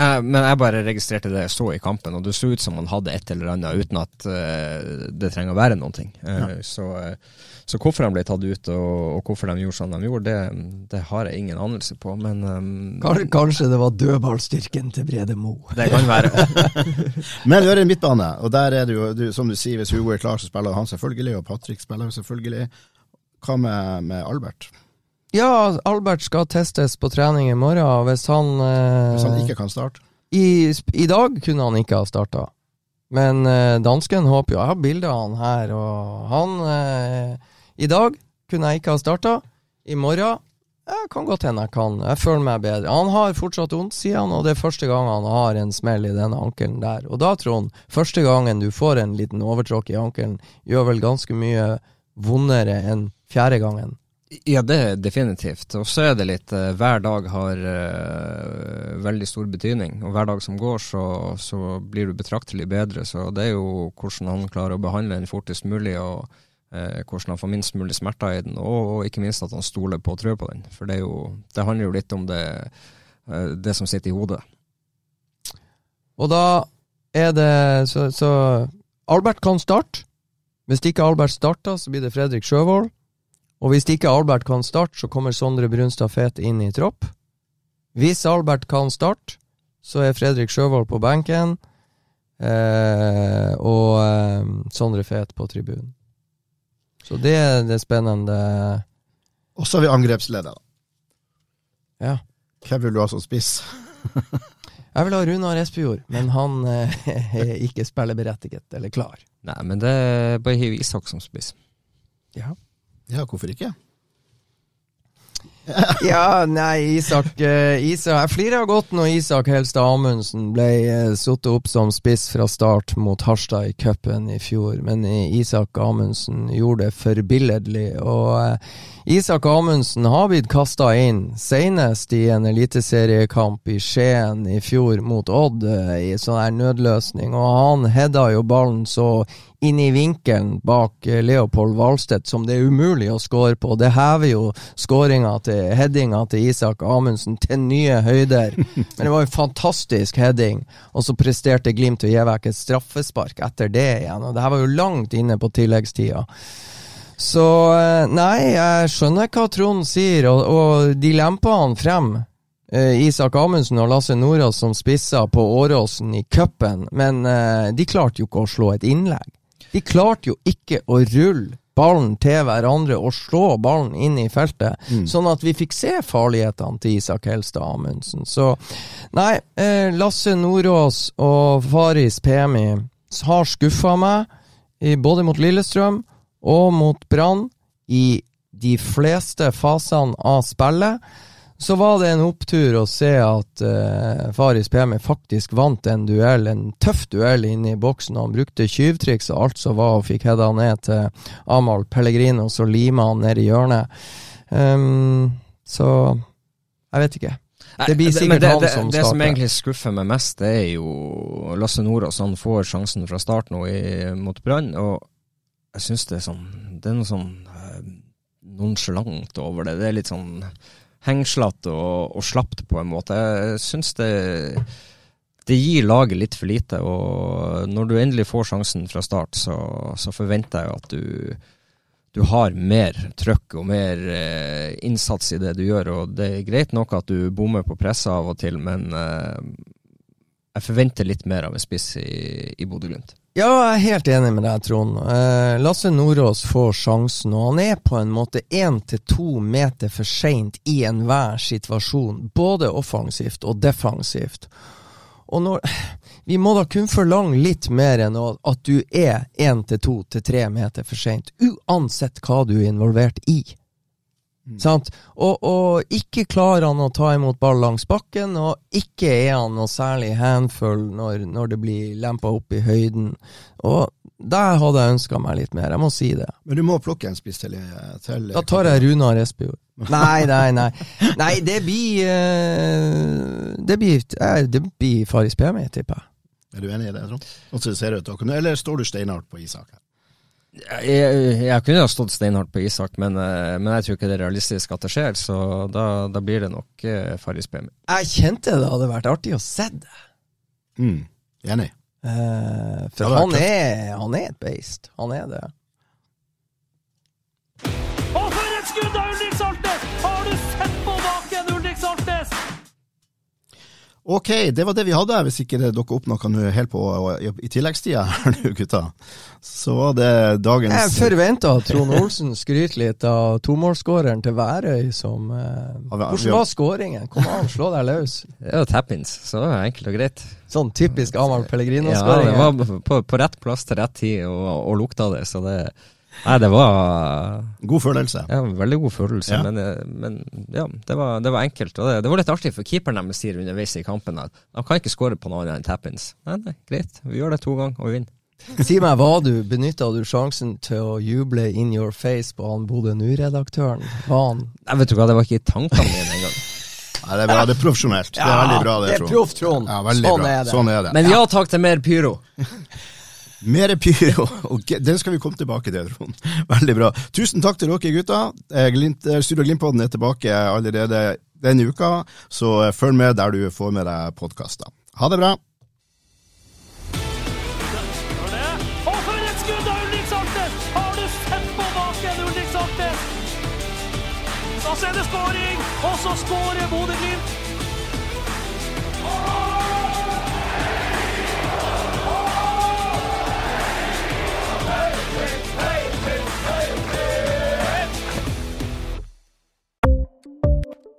Eh, Men jeg bare registrerte det jeg så i kampen, og det så ut som han hadde et eller annet uten at uh, det trenger å være noen ting. Eh, så, eh, så hvorfor han ble tatt ut, og, og hvorfor de gjorde som de gjorde, det, det har jeg ingen anelse på. Men um, Kanskje, kanskje det var dødballstyrken til Brede Mo. det kan være. (laughs) Men vi har en midtbane, og der er det jo, du, som du sier, hvis Hugo er klar, så spiller han selvfølgelig, og Patrick spiller jo selvfølgelig. Hva med, med Albert? Ja, Albert skal testes på trening i morgen. og Hvis han, eh, Hvis han ikke kan starte? i, I dag kunne han ikke ha starta. Men eh, dansken håper jo Jeg har bilde av han her, og han eh, I dag kunne jeg ikke ha starta. I morgen jeg kan godt hende jeg kan. Jeg føler meg bedre. Han har fortsatt vondt, sier han, og det er første gang han har en smell i denne ankelen der. Og da, Trond, første gangen du får en liten overtråkk i ankelen, gjør vel ganske mye vondere enn fjerde gangen. Ja, det er definitivt. Og så er det litt eh, Hver dag har uh, veldig stor betydning. Og hver dag som går, så, så blir du betraktelig bedre. Så det er jo hvordan han klarer å behandle den fortest mulig, og uh, hvordan han får minst mulig smerter i den. Og, og ikke minst at han stoler på og tror på den. For det, jo, det handler jo litt om det, uh, det som sitter i hodet. Og da er det så, så Albert kan starte. Hvis ikke Albert starter, så blir det Fredrik Sjøvold. Og hvis ikke Albert kan starte, så kommer Sondre Brunstad Fet inn i tropp. Hvis Albert kan starte, så er Fredrik Sjøvold på benken. Eh, og eh, Sondre Fet på tribunen. Så det er det spennende. Og så har vi angrepsleder, da. Ja. Hvem vil du ha som spiss? (laughs) Jeg vil ha Runar Espejord, men han eh, er ikke spilleberettiget eller klar. Nei, men det er bare hiv Isak som spiss. Ja. Ja, hvorfor ikke? (laughs) Ja, nei, Isak, eh, Isak Jeg flirer godt når Isak Helstad Amundsen ble uh, satt opp som spiss fra start mot Harstad i cupen i fjor, men eh, Isak Amundsen gjorde det forbilledlig. Og eh, Isak Amundsen har blitt kasta inn, senest i en eliteseriekamp i Skien i fjor mot Odd, eh, i sånn her nødløsning, og han hedda jo ballen så inn i vinkelen bak eh, Leopold Hvalstedt, som det er umulig å score på. Det hever jo skåringa til headinga til Isak Amundsen til nye høyder. (laughs) Men det var jo fantastisk heading, og så presterte Glimt å gi vekk et straffespark etter det igjen. Og det her var jo langt inne på tilleggstida. Så eh, nei, jeg skjønner hva Trond sier, og, og de lemper han frem. Eh, Isak Amundsen og Lasse Nordås som spisser på Åråsen i cupen, men eh, de klarte jo ikke å slå et innlegg. De klarte jo ikke å rulle ballen til hverandre og slå ballen inn i feltet, sånn at vi fikk se farlighetene til Isak Helstad Amundsen. Så nei, eh, Lasse Nordås og Faris Pemi har skuffa meg, i, både mot Lillestrøm og mot Brann, i de fleste fasene av spillet. Så var det en opptur å se at uh, Faris Pemi faktisk vant en duell, en tøff duell inne i boksen. Han brukte tyvtriks og alt som var, og fikk heada ned til Amahl Pellegrino, så lima han ned i hjørnet. Um, så jeg vet ikke. Det blir sikkert det, han det, som Det som egentlig skuffer meg mest, det er jo Lasse Nordås. Han får sjansen fra start nå i, mot Brann, og jeg syns det er sånn Det er noe sånn uh, nonsjalant over det. Det er litt sånn hengslete og, og slapt på en måte. Jeg syns det det gir laget litt for lite, og når du endelig får sjansen fra start, så, så forventer jeg at du, du har mer trøkk og mer eh, innsats i det du gjør. og Det er greit nok at du bommer på presset av og til, men eh, jeg forventer litt mer av en spiss i, i Bodø-Glimt. Ja, jeg er helt enig med deg, Trond. Eh, Lasse Nordås får sjansen, og han er på en måte én til to meter for seint i enhver situasjon, både offensivt og defensivt. Og når Vi må da kun forlange litt mer enn at du er én til to til tre meter for seint, uansett hva du er involvert i. Sant? Og, og ikke klarer han å ta imot ball langs bakken, og ikke er han noe særlig handfull når, når det blir lempa opp i høyden. Og der hadde jeg ønska meg litt mer, jeg må si det. Men du må plukke en spiss til. til Da tar jeg Runar Espejord. (laughs) Nei, nei, nei. Nei, det blir eh, Det blir, eh, det blir Faris Pemi, tipper jeg. Er du enig i det, Trond? Eller står du steinhardt på Isak? her? Jeg, jeg kunne ha stått steinhardt på Isak, men, eh, men jeg tror ikke det er realistisk at det skjer, så da, da blir det nok eh, Farris premie. Jeg kjente det hadde vært artig å se det. Mm. Enig. Eh, for han er, han er et beist. Han er det. Og for et skudd av Ulrik Saltnes! Har du Ok, det var det vi hadde, hvis ikke det dukker opp noe nå helt på i, tilleggstida her nå, gutta. Så var det dagens Jeg forventa at Trond Olsen skryter litt av tomålsskåreren til Værøy som eh, Hvordan var skåringen? Kom an, slå deg løs. Det var tappins, så det var enkelt og greit. Sånn typisk Amahl Ja, det var på, på rett plass til rett tid, og, og lukta det, så det Nei, det var God følelse. ja, veldig god følelse, Ja. men, eh, men ja, det var, det var enkelt. Og det, det var litt artig, for keeperen deres sier underveis i kampen at de kan ikke skåre på noe annet enn tap-ins. Nei, nei, greit, vi gjør det to ganger, og vi vinner. (laughs) Si meg, var du, benytta du sjansen til å juble in your face på han Bodø Nu-redaktøren? Var han Nei, vet du hva, det var ikke i tankene mine engang. (laughs) Nei, det er bra, det er profesjonelt. det er veldig bra, det, det er proff, Trond. Ja, Sånn bra. er det. Sånn er det. Men ja takk til mer pyro! (laughs) Mer pyro, (laughs) Okay, den skal vi komme tilbake til, Trond. (laughs) Veldig bra. Tusen takk til dere gutta. Eh, Glimt, eh, Studio Glimt-podden er tilbake allerede denne uka, så eh, følg med der du får med deg podkaster. Ha det bra. Og for et skudd! Har du sett på baken, Ulrik Saltnes? Da ser det skåring, og så skårer Bodø-Glimt.